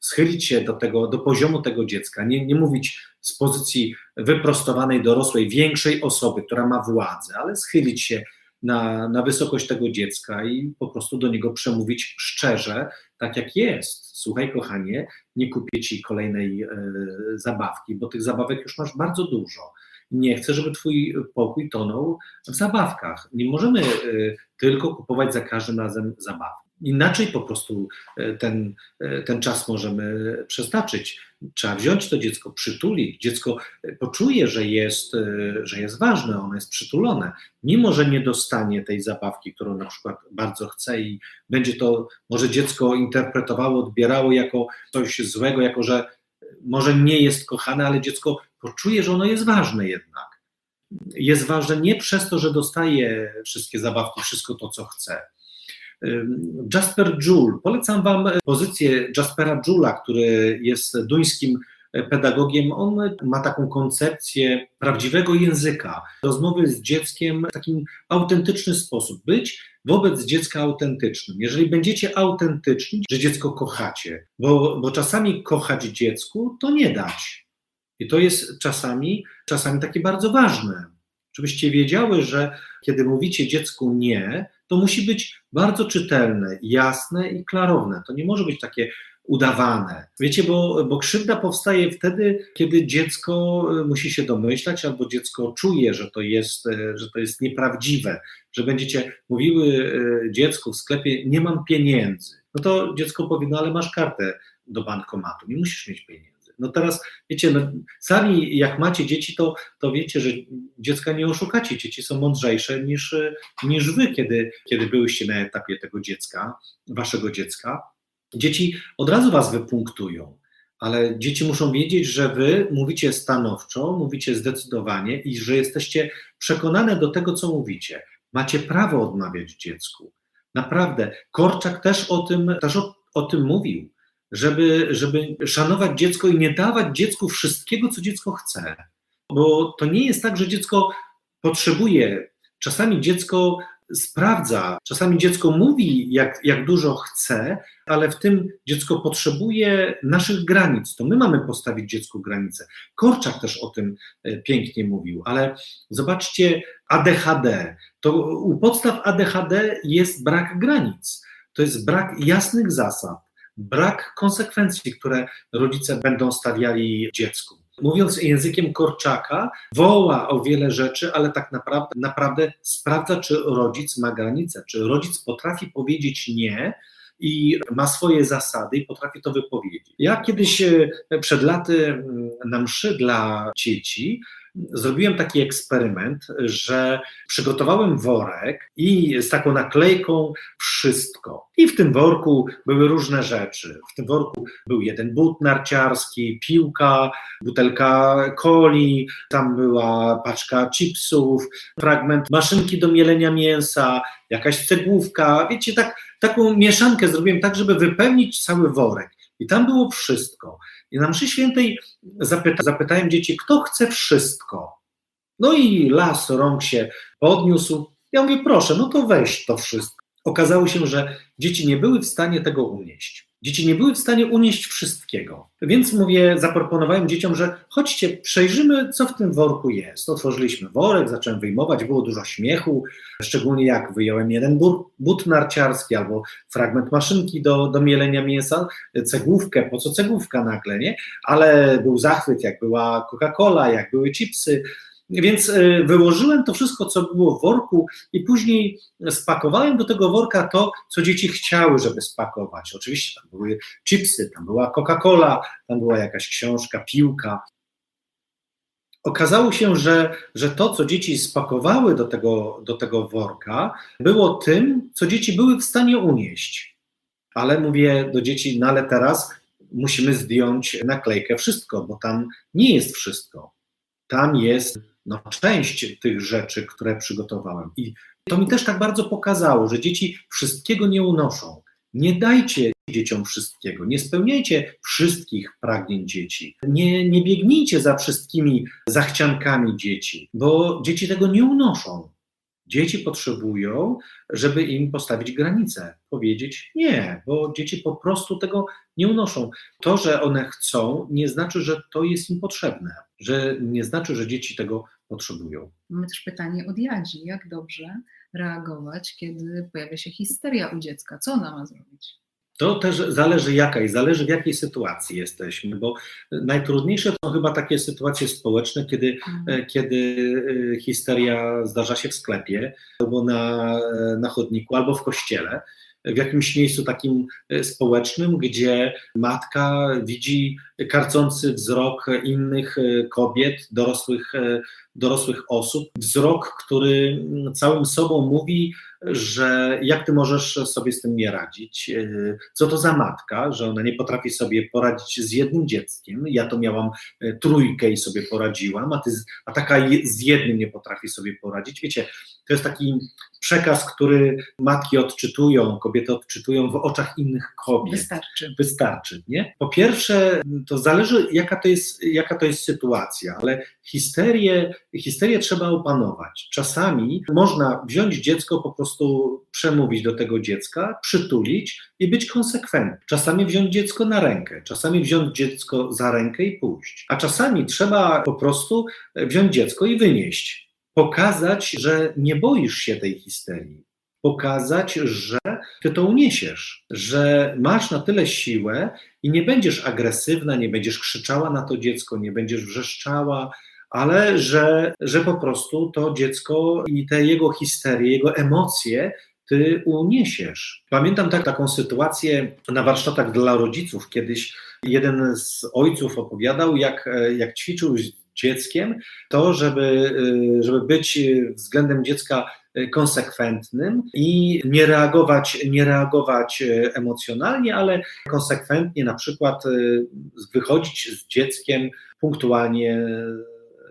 schylić się do tego, do poziomu tego dziecka, nie, nie mówić z pozycji wyprostowanej, dorosłej, większej osoby, która ma władzę, ale schylić się na, na wysokość tego dziecka i po prostu do niego przemówić szczerze, tak jak jest. Słuchaj, kochanie, nie kupię ci kolejnej e, zabawki, bo tych zabawek już masz bardzo dużo. Nie chcę, żeby twój pokój tonął w zabawkach. Nie możemy e, tylko kupować za każdym razem zabawki. Inaczej po prostu e, ten, e, ten czas możemy przeznaczyć. Trzeba wziąć to dziecko, przytulić. Dziecko e, poczuje, że jest, że jest ważne, ono jest przytulone, mimo że nie dostanie tej zabawki, którą na przykład bardzo chce i będzie to może dziecko interpretowało, odbierało jako coś złego, jako że może nie jest kochane, ale dziecko poczuje, że ono jest ważne jednak. Jest ważne nie przez to, że dostaje wszystkie zabawki, wszystko to, co chce Jasper Joule. Polecam Wam pozycję Jaspera Jula, który jest duńskim pedagogiem, on ma taką koncepcję prawdziwego języka, rozmowy z dzieckiem w takim autentyczny sposób. Być wobec dziecka autentycznym. Jeżeli będziecie autentyczni, że dziecko kochacie, bo, bo czasami kochać dziecku to nie dać. I to jest czasami, czasami takie bardzo ważne. Żebyście wiedziały, że kiedy mówicie dziecku nie, to musi być bardzo czytelne, jasne i klarowne. To nie może być takie udawane. Wiecie, bo, bo krzywda powstaje wtedy, kiedy dziecko e, musi się domyślać, albo dziecko czuje, że to jest, e, że to jest nieprawdziwe, że będziecie mówiły e, dziecku w sklepie, nie mam pieniędzy. No to dziecko powie, no ale masz kartę do bankomatu, nie musisz mieć pieniędzy. No teraz, wiecie, no, sami jak macie dzieci, to, to wiecie, że dziecka nie oszukacie. Dzieci są mądrzejsze niż, niż wy, kiedy, kiedy byłyście na etapie tego dziecka, waszego dziecka. Dzieci od razu was wypunktują, ale dzieci muszą wiedzieć, że wy mówicie stanowczo, mówicie zdecydowanie i że jesteście przekonane do tego, co mówicie. Macie prawo odmawiać dziecku. Naprawdę. Korczak też o tym, też o, o tym mówił, żeby, żeby szanować dziecko i nie dawać dziecku wszystkiego, co dziecko chce. Bo to nie jest tak, że dziecko potrzebuje. Czasami dziecko sprawdza. Czasami dziecko mówi, jak, jak dużo chce, ale w tym dziecko potrzebuje naszych granic. To my mamy postawić dziecku granice. Korczak też o tym e, pięknie mówił, ale zobaczcie, ADHD. To u podstaw ADHD jest brak granic. To jest brak jasnych zasad, brak konsekwencji, które rodzice będą stawiali dziecku mówiąc językiem Korczaka, woła o wiele rzeczy, ale tak naprawdę, naprawdę sprawdza, czy rodzic ma granice, czy rodzic potrafi powiedzieć nie i ma swoje zasady i potrafi to wypowiedzieć. Ja kiedyś e, przed laty mm, na mszy dla dzieci zrobiłem taki eksperyment, że przygotowałem worek i z taką naklejką wszystko. I w tym worku były różne rzeczy. W tym worku był jeden but narciarski, piłka, butelka coli, tam była paczka chipsów, fragment maszynki do mielenia mięsa, jakaś cegłówka. Wiecie, tak, taką mieszankę zrobiłem tak, żeby wypełnić cały worek. I tam było wszystko. I na mszy świętej zapyta, zapytałem dzieci, kto chce wszystko? No i las rąk się podniósł. Ja mówię, proszę, no to weź to wszystko. Okazało się, że dzieci nie były w stanie tego unieść. Dzieci nie były w stanie unieść wszystkiego. Więc mówię, zaproponowałem dzieciom, że chodźcie, przejrzymy, co w tym worku jest. Otworzyliśmy worek, zacząłem wyjmować, było dużo śmiechu, szczególnie jak wyjąłem jeden but narciarski albo fragment maszynki do, do mielenia mięsa, cegłówkę, po co cegłówka nagle, nie? Ale był zachwyt, jak była Coca-Cola, jak były chipsy, więc e, wyłożyłem to wszystko, co było w worku, i później spakowałem do tego worka to, co dzieci chciały, żeby spakować. Oczywiście tam były chipsy, tam była Coca-Cola, tam była jakaś książka, piłka. Okazało się, że, że to, co dzieci spakowały do tego, do tego worka, było tym, co dzieci były w stanie unieść. Ale mówię do dzieci, no ale teraz musimy zdjąć naklejkę wszystko, bo tam nie jest wszystko. Tam jest no, część tych rzeczy, które przygotowałem. I to mi też tak bardzo pokazało, że dzieci wszystkiego nie unoszą. Nie dajcie dzieciom wszystkiego, nie spełniajcie wszystkich pragnień dzieci, nie, nie biegnijcie za wszystkimi zachciankami dzieci, bo dzieci tego nie unoszą. Dzieci potrzebują, żeby im postawić granice, powiedzieć nie, bo dzieci po prostu tego nie unoszą. To, że one chcą, nie znaczy, że to jest im potrzebne, że nie znaczy, że dzieci tego potrzebują. Mamy też pytanie od Jadzi. Jak dobrze reagować, kiedy pojawia się histeria u dziecka? Co ona ma zrobić? To też zależy jaka i zależy w jakiej sytuacji jesteśmy, bo najtrudniejsze to chyba takie sytuacje społeczne, kiedy, mhm. kiedy e, histeria zdarza się w sklepie, albo na, na chodniku, albo w kościele w jakimś miejscu takim e, społecznym, gdzie matka widzi karcący wzrok innych e, kobiet, dorosłych, e, dorosłych osób, wzrok, który całym sobą mówi, że jak ty możesz sobie z tym nie radzić? Co to za matka, że ona nie potrafi sobie poradzić z jednym dzieckiem? Ja to miałam trójkę i sobie poradziłam, a, ty, a taka z jednym nie potrafi sobie poradzić. Wiecie, to jest taki przekaz, który matki odczytują, kobiety odczytują w oczach innych kobiet. Wystarczy. Wystarczy, nie? Po pierwsze, to zależy, jaka to jest, jaka to jest sytuacja, ale histerię, histerię trzeba opanować. Czasami można wziąć dziecko, po prostu przemówić do tego dziecka, przytulić i być konsekwentny. Czasami wziąć dziecko na rękę, czasami wziąć dziecko za rękę i pójść. A czasami trzeba po prostu wziąć dziecko i wynieść pokazać, że nie boisz się tej histerii, pokazać, że ty to uniesiesz, że masz na tyle siłę i nie będziesz agresywna, nie będziesz krzyczała na to dziecko, nie będziesz wrzeszczała, ale że, że po prostu to dziecko i te jego histerie, jego emocje ty uniesiesz. Pamiętam tak, taką sytuację na warsztatach dla rodziców. Kiedyś jeden z ojców opowiadał, jak, jak ćwiczył dzieckiem, to żeby, y, żeby być względem dziecka konsekwentnym i nie reagować, nie reagować emocjonalnie, ale konsekwentnie na przykład y, wychodzić z dzieckiem punktualnie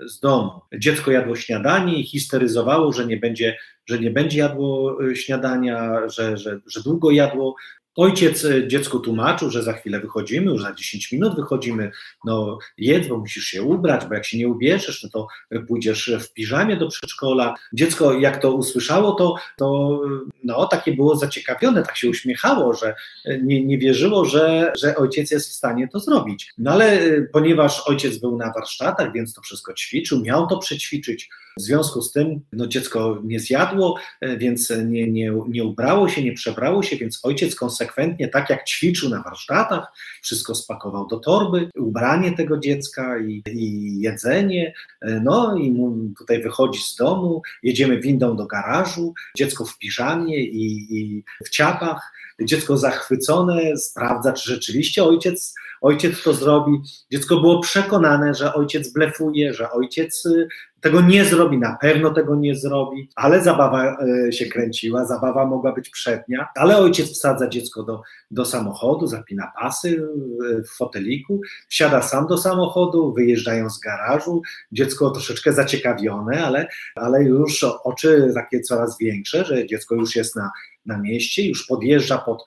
z domu. Dziecko jadło śniadanie i histeryzowało, że nie będzie, że nie będzie jadło y, śniadania, że, że, że długo jadło, Ojciec e, dziecku tłumaczył, że za chwilę wychodzimy, już za 10 minut wychodzimy, no jedz, bo musisz się ubrać, bo jak się nie ubierzesz, no to pójdziesz w piżamie do przedszkola. Dziecko jak to usłyszało, to, to no, takie było zaciekawione, tak się uśmiechało, że nie, nie wierzyło, że, że ojciec jest w stanie to zrobić. No ale e, ponieważ ojciec był na warsztatach, więc to wszystko ćwiczył, miał to przećwiczyć, w związku z tym no, dziecko nie zjadło, e, więc nie, nie, nie ubrało się, nie przebrało się, więc ojciec konsekwentnie, tak jak ćwiczył na warsztatach, wszystko spakował do torby, ubranie tego dziecka i, i jedzenie. E, no i tutaj wychodzi z domu, jedziemy windą do garażu, dziecko w piżamie i, i w ciapach. Dziecko zachwycone sprawdza, czy rzeczywiście ojciec ojciec to zrobi. Dziecko było przekonane, że ojciec blefuje, że ojciec y, tego nie zrobi, na pewno tego nie zrobi, ale zabawa y, się kręciła, zabawa mogła być przednia, ale ojciec wsadza dziecko do, do samochodu, zapina pasy y, w foteliku, wsiada sam do samochodu, wyjeżdżają z garażu, dziecko troszeczkę zaciekawione, ale, ale już oczy takie coraz większe, że dziecko już jest na, na mieście, już podjeżdża pod,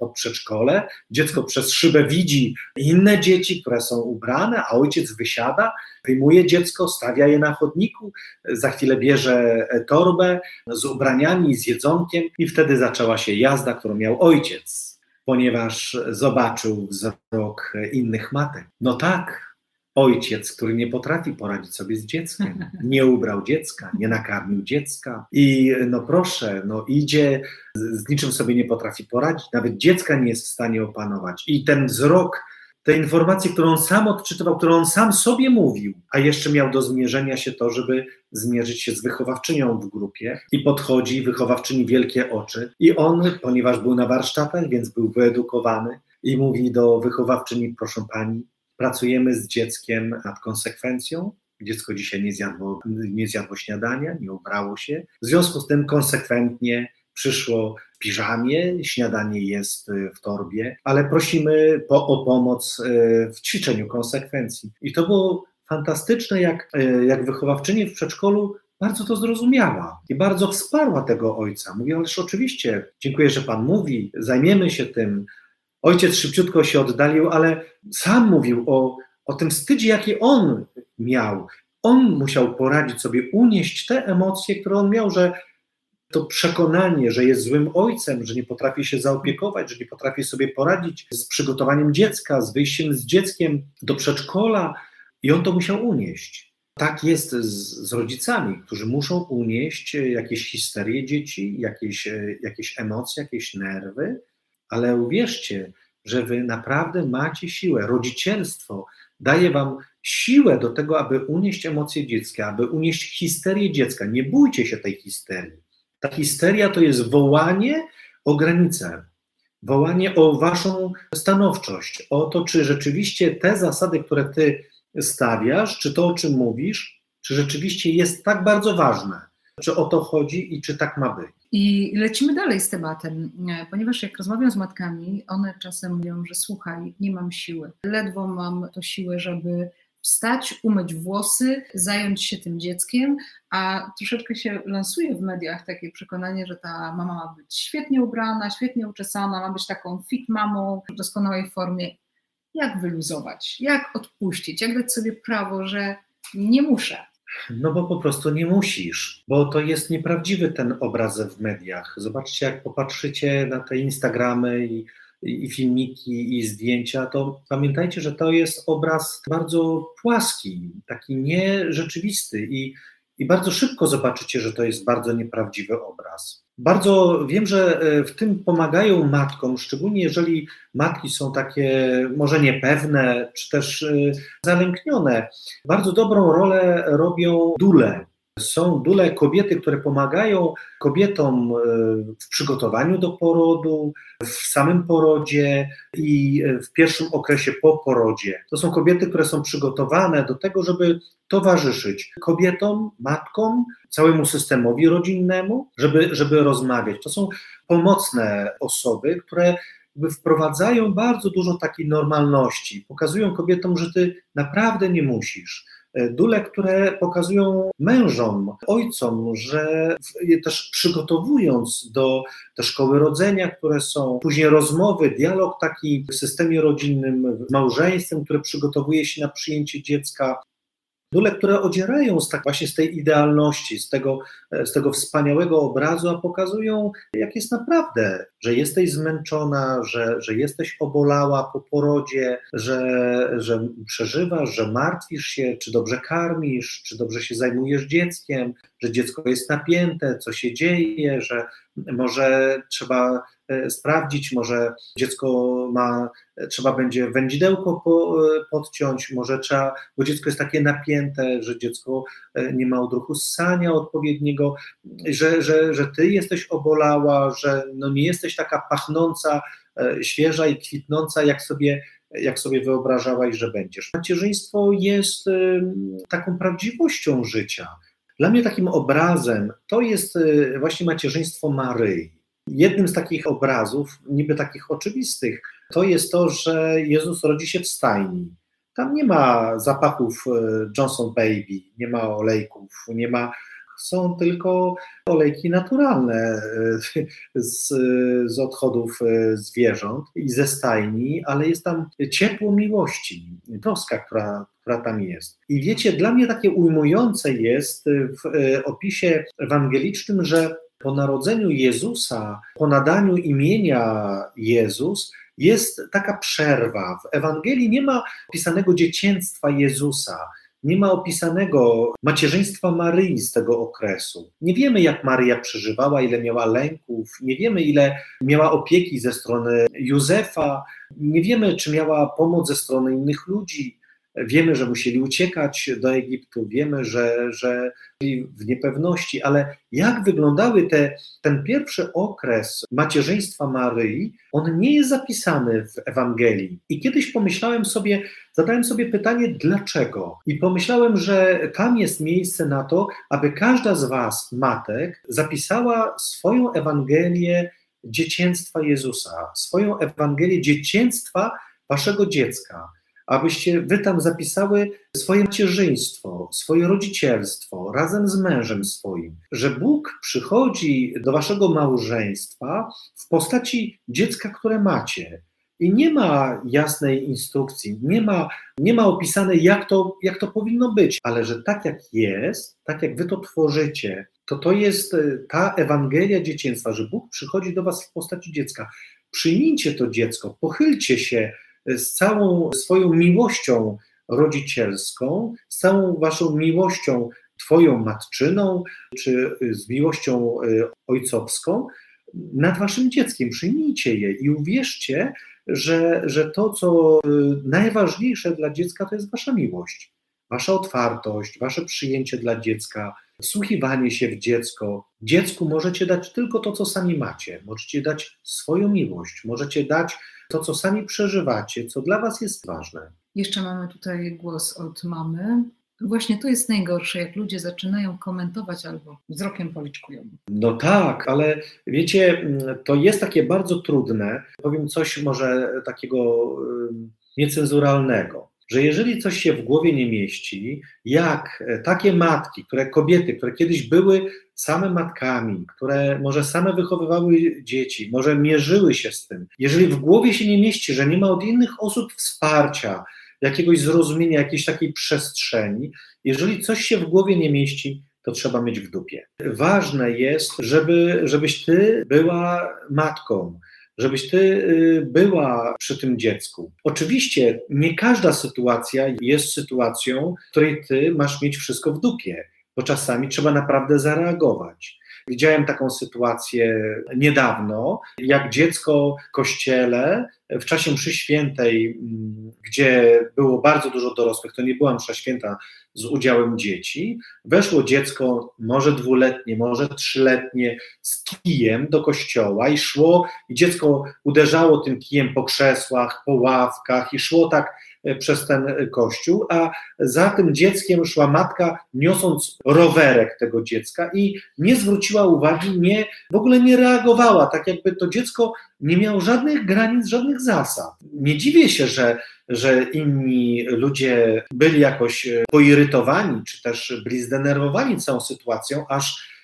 pod przedszkole, dziecko przez szybę widzi inne dzieci, które są ubrane, a ojciec wysiada, wyjmuje dziecko, stawia je na chodniku, za chwilę bierze torbę z ubraniami, z jedzonkiem i wtedy zaczęła się jazda, którą miał ojciec, ponieważ zobaczył wzrok innych matek. No tak, ojciec, który nie potrafi poradzić sobie z dzieckiem, [LAUGHS] nie ubrał dziecka, nie nakarmił dziecka. I no proszę, no idzie, z niczym sobie nie potrafi poradzić, nawet dziecka nie jest w stanie opanować. I ten wzrok te informacje, które on sam odczytywał, które on sam sobie mówił, a jeszcze miał do zmierzenia się to, żeby zmierzyć się z wychowawczynią w grupie. I podchodzi wychowawczyni wielkie oczy. I on, ponieważ był na warsztatach, więc był wyedukowany i mówi do wychowawczyni, proszę pani, pracujemy z dzieckiem nad konsekwencją, dziecko dzisiaj nie zjadło, nie zjadło śniadania, nie ubrało się, w związku z tym konsekwentnie przyszło w piżamie, śniadanie jest y, w torbie, ale prosimy po, o pomoc y, w ćwiczeniu konsekwencji. I to było fantastyczne, jak, y, jak wychowawczyni w przedszkolu bardzo to zrozumiała i bardzo wsparła tego ojca. Mówi, ależ oczywiście, dziękuję, że pan mówi, zajmiemy się tym. Ojciec szybciutko się oddalił, ale sam mówił o, o tym wstydzie, jaki on miał. On musiał poradzić sobie, unieść te emocje, które on miał, że to przekonanie, że jest złym ojcem, że nie potrafi się zaopiekować, że nie potrafi sobie poradzić z przygotowaniem dziecka, z wyjściem z dzieckiem do przedszkola i on to musiał unieść. Tak jest z, z rodzicami, którzy muszą unieść jakieś histerie dzieci, jakieś, jakieś emocje, jakieś nerwy, ale uwierzcie, że wy naprawdę macie siłę. Rodzicielstwo daje wam siłę do tego, aby unieść emocje dziecka, aby unieść histerię dziecka. Nie bójcie się tej histerii. Ta histeria to jest wołanie o granicę, wołanie o waszą stanowczość, o to, czy rzeczywiście te zasady, które ty stawiasz, czy to, o czym mówisz, czy rzeczywiście jest tak bardzo ważne, czy o to chodzi i czy tak ma być. I lecimy dalej z tematem, ponieważ jak rozmawiam z matkami, one czasem mówią, że słuchaj, nie mam siły, ledwo mam to siłę, żeby wstać, umyć włosy, zająć się tym dzieckiem, a troszeczkę się lansuje w mediach takie przekonanie, że ta mama ma być świetnie ubrana, świetnie uczesana, ma być taką fit mamą w doskonałej formie. Jak wyluzować? Jak odpuścić? Jak dać sobie prawo, że nie muszę? No bo po prostu nie musisz, bo to jest nieprawdziwy ten obraz w mediach. Zobaczcie, jak popatrzycie na te Instagramy i i filmiki, i zdjęcia, to pamiętajcie, że to jest obraz bardzo płaski, taki nierzeczywisty i, i bardzo szybko zobaczycie, że to jest bardzo nieprawdziwy obraz. Bardzo wiem, że e, w tym pomagają matkom, szczególnie jeżeli matki są takie może niepewne, czy też e, zalęknione. Bardzo dobrą rolę robią dule, są dule kobiety, które pomagają kobietom e, w przygotowaniu do porodu, w samym porodzie i e, w pierwszym okresie po porodzie. To są kobiety, które są przygotowane do tego, żeby towarzyszyć kobietom, matkom, całemu systemowi rodzinnemu, żeby, żeby rozmawiać. To są pomocne osoby, które wprowadzają bardzo dużo takiej normalności, pokazują kobietom, że ty naprawdę nie musisz dule, które pokazują mężom, ojcom, że też przygotowując do te szkoły rodzenia, które są, później rozmowy, dialog taki w systemie rodzinnym, małżeństwem, które przygotowuje się na przyjęcie dziecka, Dule, które odzierają z tak właśnie z tej idealności, z tego, z tego wspaniałego obrazu, a pokazują, jak jest naprawdę, że jesteś zmęczona, że, że jesteś obolała po porodzie, że, że przeżywasz, że martwisz się, czy dobrze karmisz, czy dobrze się zajmujesz dzieckiem, że dziecko jest napięte, co się dzieje, że może trzeba e, sprawdzić, może dziecko ma, trzeba będzie wędzidełko po, e, podciąć, może trzeba, bo dziecko jest takie napięte, że dziecko e, nie ma odruchu ssania odpowiedniego, że, że, że ty jesteś obolała, że no nie jesteś taka pachnąca, świeża i kwitnąca, jak sobie jak sobie wyobrażałaś, że będziesz. Macierzyństwo jest taką prawdziwością życia. Dla mnie takim obrazem to jest właśnie macierzyństwo Maryi. Jednym z takich obrazów, niby takich oczywistych, to jest to, że Jezus rodzi się w stajni. Tam nie ma zapachów y, Johnson Baby, nie ma olejków, nie ma są tylko olejki naturalne e, z, z odchodów e, zwierząt i ze stajni, ale jest tam ciepło miłości, troska, która, która tam jest. I wiecie, dla mnie takie ujmujące jest w e, opisie ewangelicznym, że po narodzeniu Jezusa, po nadaniu imienia Jezus, jest taka przerwa. W Ewangelii nie ma opisanego dzieciństwa Jezusa nie ma opisanego macierzyństwa Maryi z tego okresu. Nie wiemy, jak Maryja przeżywała, ile miała lęków, nie wiemy, ile miała opieki ze strony Józefa, nie wiemy, czy miała pomoc ze strony innych ludzi. Wiemy, że musieli uciekać do Egiptu, wiemy, że, że byli w niepewności, ale jak wyglądały te, ten pierwszy okres macierzyństwa Maryi, on nie jest zapisany w Ewangelii. I kiedyś pomyślałem sobie, zadałem sobie pytanie, dlaczego? I pomyślałem, że tam jest miejsce na to, aby każda z Was, matek, zapisała swoją Ewangelię dzieciństwa Jezusa, swoją Ewangelię dzieciństwa Waszego dziecka abyście wy tam zapisały swoje macierzyństwo, swoje rodzicielstwo razem z mężem swoim, że Bóg przychodzi do waszego małżeństwa w postaci dziecka, które macie. I nie ma jasnej instrukcji, nie ma, nie ma opisane, jak to, jak to powinno być, ale że tak jak jest, tak jak wy to tworzycie, to to jest e, ta Ewangelia dzieciństwa, że Bóg przychodzi do was w postaci dziecka. Przyjmijcie to dziecko, pochylcie się z całą swoją miłością rodzicielską, z całą waszą miłością Twoją matczyną, czy z miłością y, ojcowską nad waszym dzieckiem. Przyjmijcie je i uwierzcie, że, że to, co y, najważniejsze dla dziecka, to jest wasza miłość, wasza otwartość, wasze przyjęcie dla dziecka, wsłuchiwanie się w dziecko. Dziecku możecie dać tylko to, co sami macie. Możecie dać swoją miłość, możecie dać to, co sami przeżywacie, co dla Was jest ważne. Jeszcze mamy tutaj głos od mamy. Właśnie to jest najgorsze, jak ludzie zaczynają komentować albo wzrokiem policzkują. No tak, ale wiecie, to jest takie bardzo trudne. Powiem coś może takiego niecenzuralnego. że jeżeli coś się w głowie nie mieści, jak e, takie matki, które kobiety, które kiedyś były same matkami, które może same wychowywały dzieci, może mierzyły się z tym, jeżeli w głowie się nie mieści, że nie ma od innych osób wsparcia, jakiegoś zrozumienia, jakiejś takiej przestrzeni, jeżeli coś się w głowie nie mieści, to trzeba mieć w dupie. Ważne jest, żeby, żebyś ty była matką, żebyś ty y, była przy tym dziecku. Oczywiście nie każda sytuacja jest sytuacją, w której ty masz mieć wszystko w dupie, bo czasami trzeba naprawdę zareagować. Widziałem taką sytuację niedawno, jak dziecko w kościele w czasie mszy świętej, mm, gdzie było bardzo dużo dorosłych, to nie była msza święta z udziałem dzieci, weszło dziecko, może dwuletnie, może trzyletnie, z kijem do kościoła i szło, i dziecko uderzało tym kijem po krzesłach, po ławkach i szło tak przez ten kościół, a za tym dzieckiem szła matka, niosąc rowerek tego dziecka i nie zwróciła uwagi, nie, w ogóle nie reagowała, tak jakby to dziecko nie miało żadnych granic, żadnych zasad. Nie dziwię się, że, że inni ludzie byli jakoś e, poirytowani, czy też byli zdenerwowani całą sytuacją, aż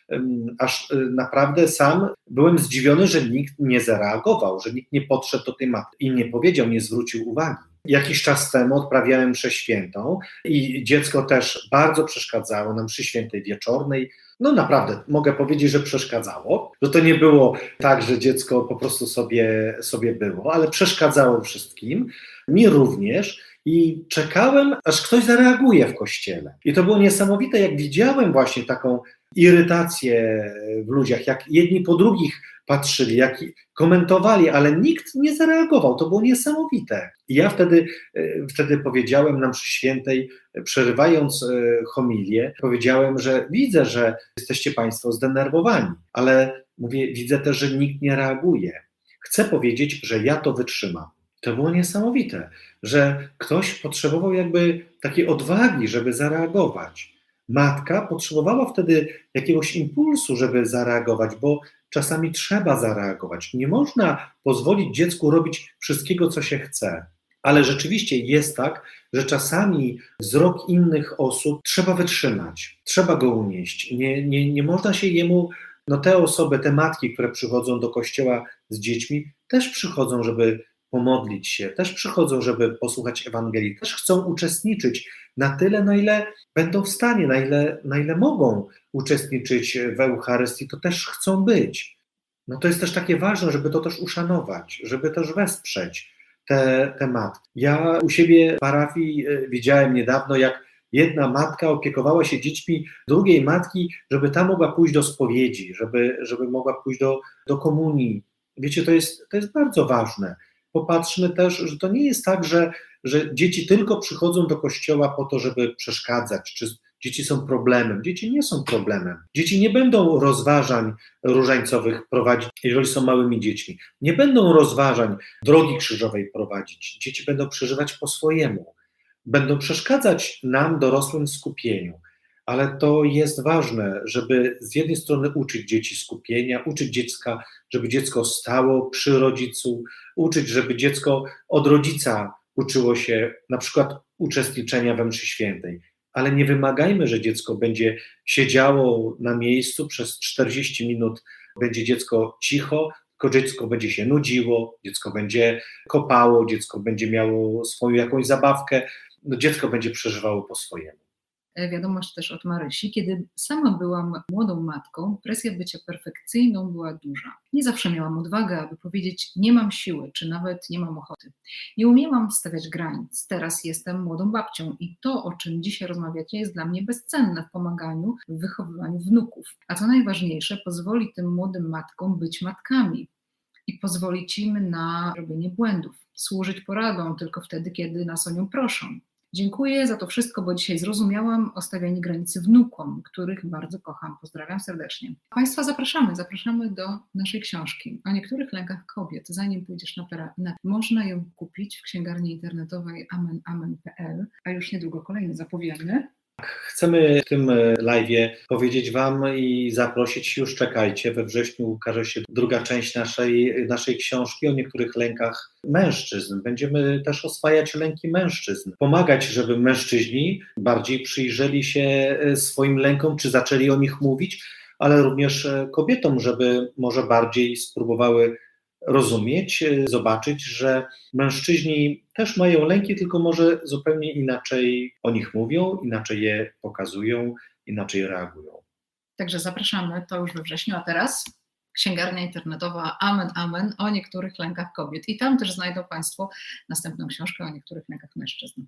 aż e, naprawdę sam byłem zdziwiony, że nikt nie zareagował, że nikt nie podszedł do tej matki i nie powiedział, nie zwrócił uwagi. Jakiś czas temu odprawiałem mszę świętą i dziecko też bardzo przeszkadzało nam przy świętej wieczornej. No naprawdę, mogę powiedzieć, że przeszkadzało, że to nie było tak, że dziecko po prostu sobie, sobie było, ale przeszkadzało wszystkim, mi również. I czekałem, aż ktoś zareaguje w kościele. I to było niesamowite, jak widziałem właśnie taką irytację w ludziach, jak jedni po drugich patrzyli, jak komentowali, ale nikt nie zareagował. To było niesamowite. I ja wtedy, e, wtedy powiedziałem nam przy świętej, przerywając e, homilię, powiedziałem, że widzę, że jesteście Państwo zdenerwowani, ale mówię, widzę też, że nikt nie reaguje. Chcę powiedzieć, że ja to wytrzymam. To było niesamowite, że ktoś potrzebował jakby takiej odwagi, żeby zareagować. Matka potrzebowała wtedy jakiegoś impulsu, żeby zareagować, bo czasami trzeba zareagować. Nie można pozwolić dziecku robić wszystkiego, co się chce. Ale rzeczywiście jest tak, że czasami wzrok innych osób trzeba wytrzymać, trzeba go unieść. Nie, nie, nie można się jemu, no te osoby, te matki, które przychodzą do kościoła z dziećmi, też przychodzą, żeby pomodlić się, też przychodzą, żeby posłuchać Ewangelii, też chcą uczestniczyć na tyle, na ile będą w stanie, na ile, na ile mogą uczestniczyć w Eucharystii, to też chcą być. No to jest też takie ważne, żeby to też uszanować, żeby też wesprzeć te, te matki. Ja u siebie w parafii e, widziałem niedawno, jak jedna matka opiekowała się dziećmi drugiej matki, żeby ta mogła pójść do spowiedzi, żeby, żeby mogła pójść do, do komunii. Wiecie, to jest, to jest bardzo ważne. Popatrzmy też, że to nie jest tak, że że dzieci tylko przychodzą do kościoła po to, żeby przeszkadzać, czy dzieci są problemem. Dzieci nie są problemem. Dzieci nie będą rozważań różańcowych prowadzić, jeżeli są małymi dziećmi. Nie będą rozważań drogi krzyżowej prowadzić. Dzieci będą przeżywać po swojemu. Będą przeszkadzać nam, dorosłym, skupieniu ale to jest ważne, żeby z jednej strony uczyć dzieci skupienia, uczyć dziecka, żeby dziecko stało przy rodzicu, uczyć, żeby dziecko od rodzica uczyło się na przykład uczestniczenia we mszy świętej, ale nie wymagajmy, że dziecko będzie siedziało na miejscu przez 40 minut, będzie dziecko cicho, tylko dziecko będzie się nudziło, dziecko będzie kopało, dziecko będzie miało swoją jakąś zabawkę, no dziecko będzie przeżywało po swojemu. E, wiadomość też od Marysi. Kiedy sama byłam młodą matką, presja bycia perfekcyjną była duża. Nie zawsze miałam odwagę, aby powiedzieć nie mam siły, czy nawet nie mam ochoty. Nie umiałam stawiać granic. Teraz jestem młodą babcią i to, o czym dzisiaj rozmawiacie, jest dla mnie bezcenne w pomaganiu w wychowywaniu wnuków. A co najważniejsze, pozwoli tym młodym matkom być matkami i pozwolić im na robienie błędów, służyć poradą tylko wtedy, kiedy nas o nią proszą. Dziękuję za to wszystko, bo dzisiaj zrozumiałam o stawianiu granicy wnukom, których bardzo kocham. Pozdrawiam serdecznie. Państwa zapraszamy, zapraszamy do naszej książki o niektórych lękach kobiet. Zanim pójdziesz na terapię, można ją kupić w księgarni internetowej amenamen.pl, a już niedługo kolejny zapowiemy. Chcemy w tym live powiedzieć Wam i zaprosić, już czekajcie, we wrześniu ukaże się druga część naszej, naszej książki o niektórych lękach mężczyzn. Będziemy też oswajać lęki mężczyzn, pomagać, żeby mężczyźni bardziej przyjrzeli się swoim lękom, czy zaczęli o nich mówić, ale również kobietom, żeby może bardziej spróbowały rozumieć, zobaczyć, że mężczyźni też mają lęki, tylko może zupełnie inaczej o nich mówią, inaczej je pokazują, inaczej reagują. Także zapraszamy, to już we wrześniu, a teraz księgarnia internetowa Amen Amen o niektórych lękach kobiet. I tam też znajdą Państwo następną książkę o niektórych lękach mężczyzn.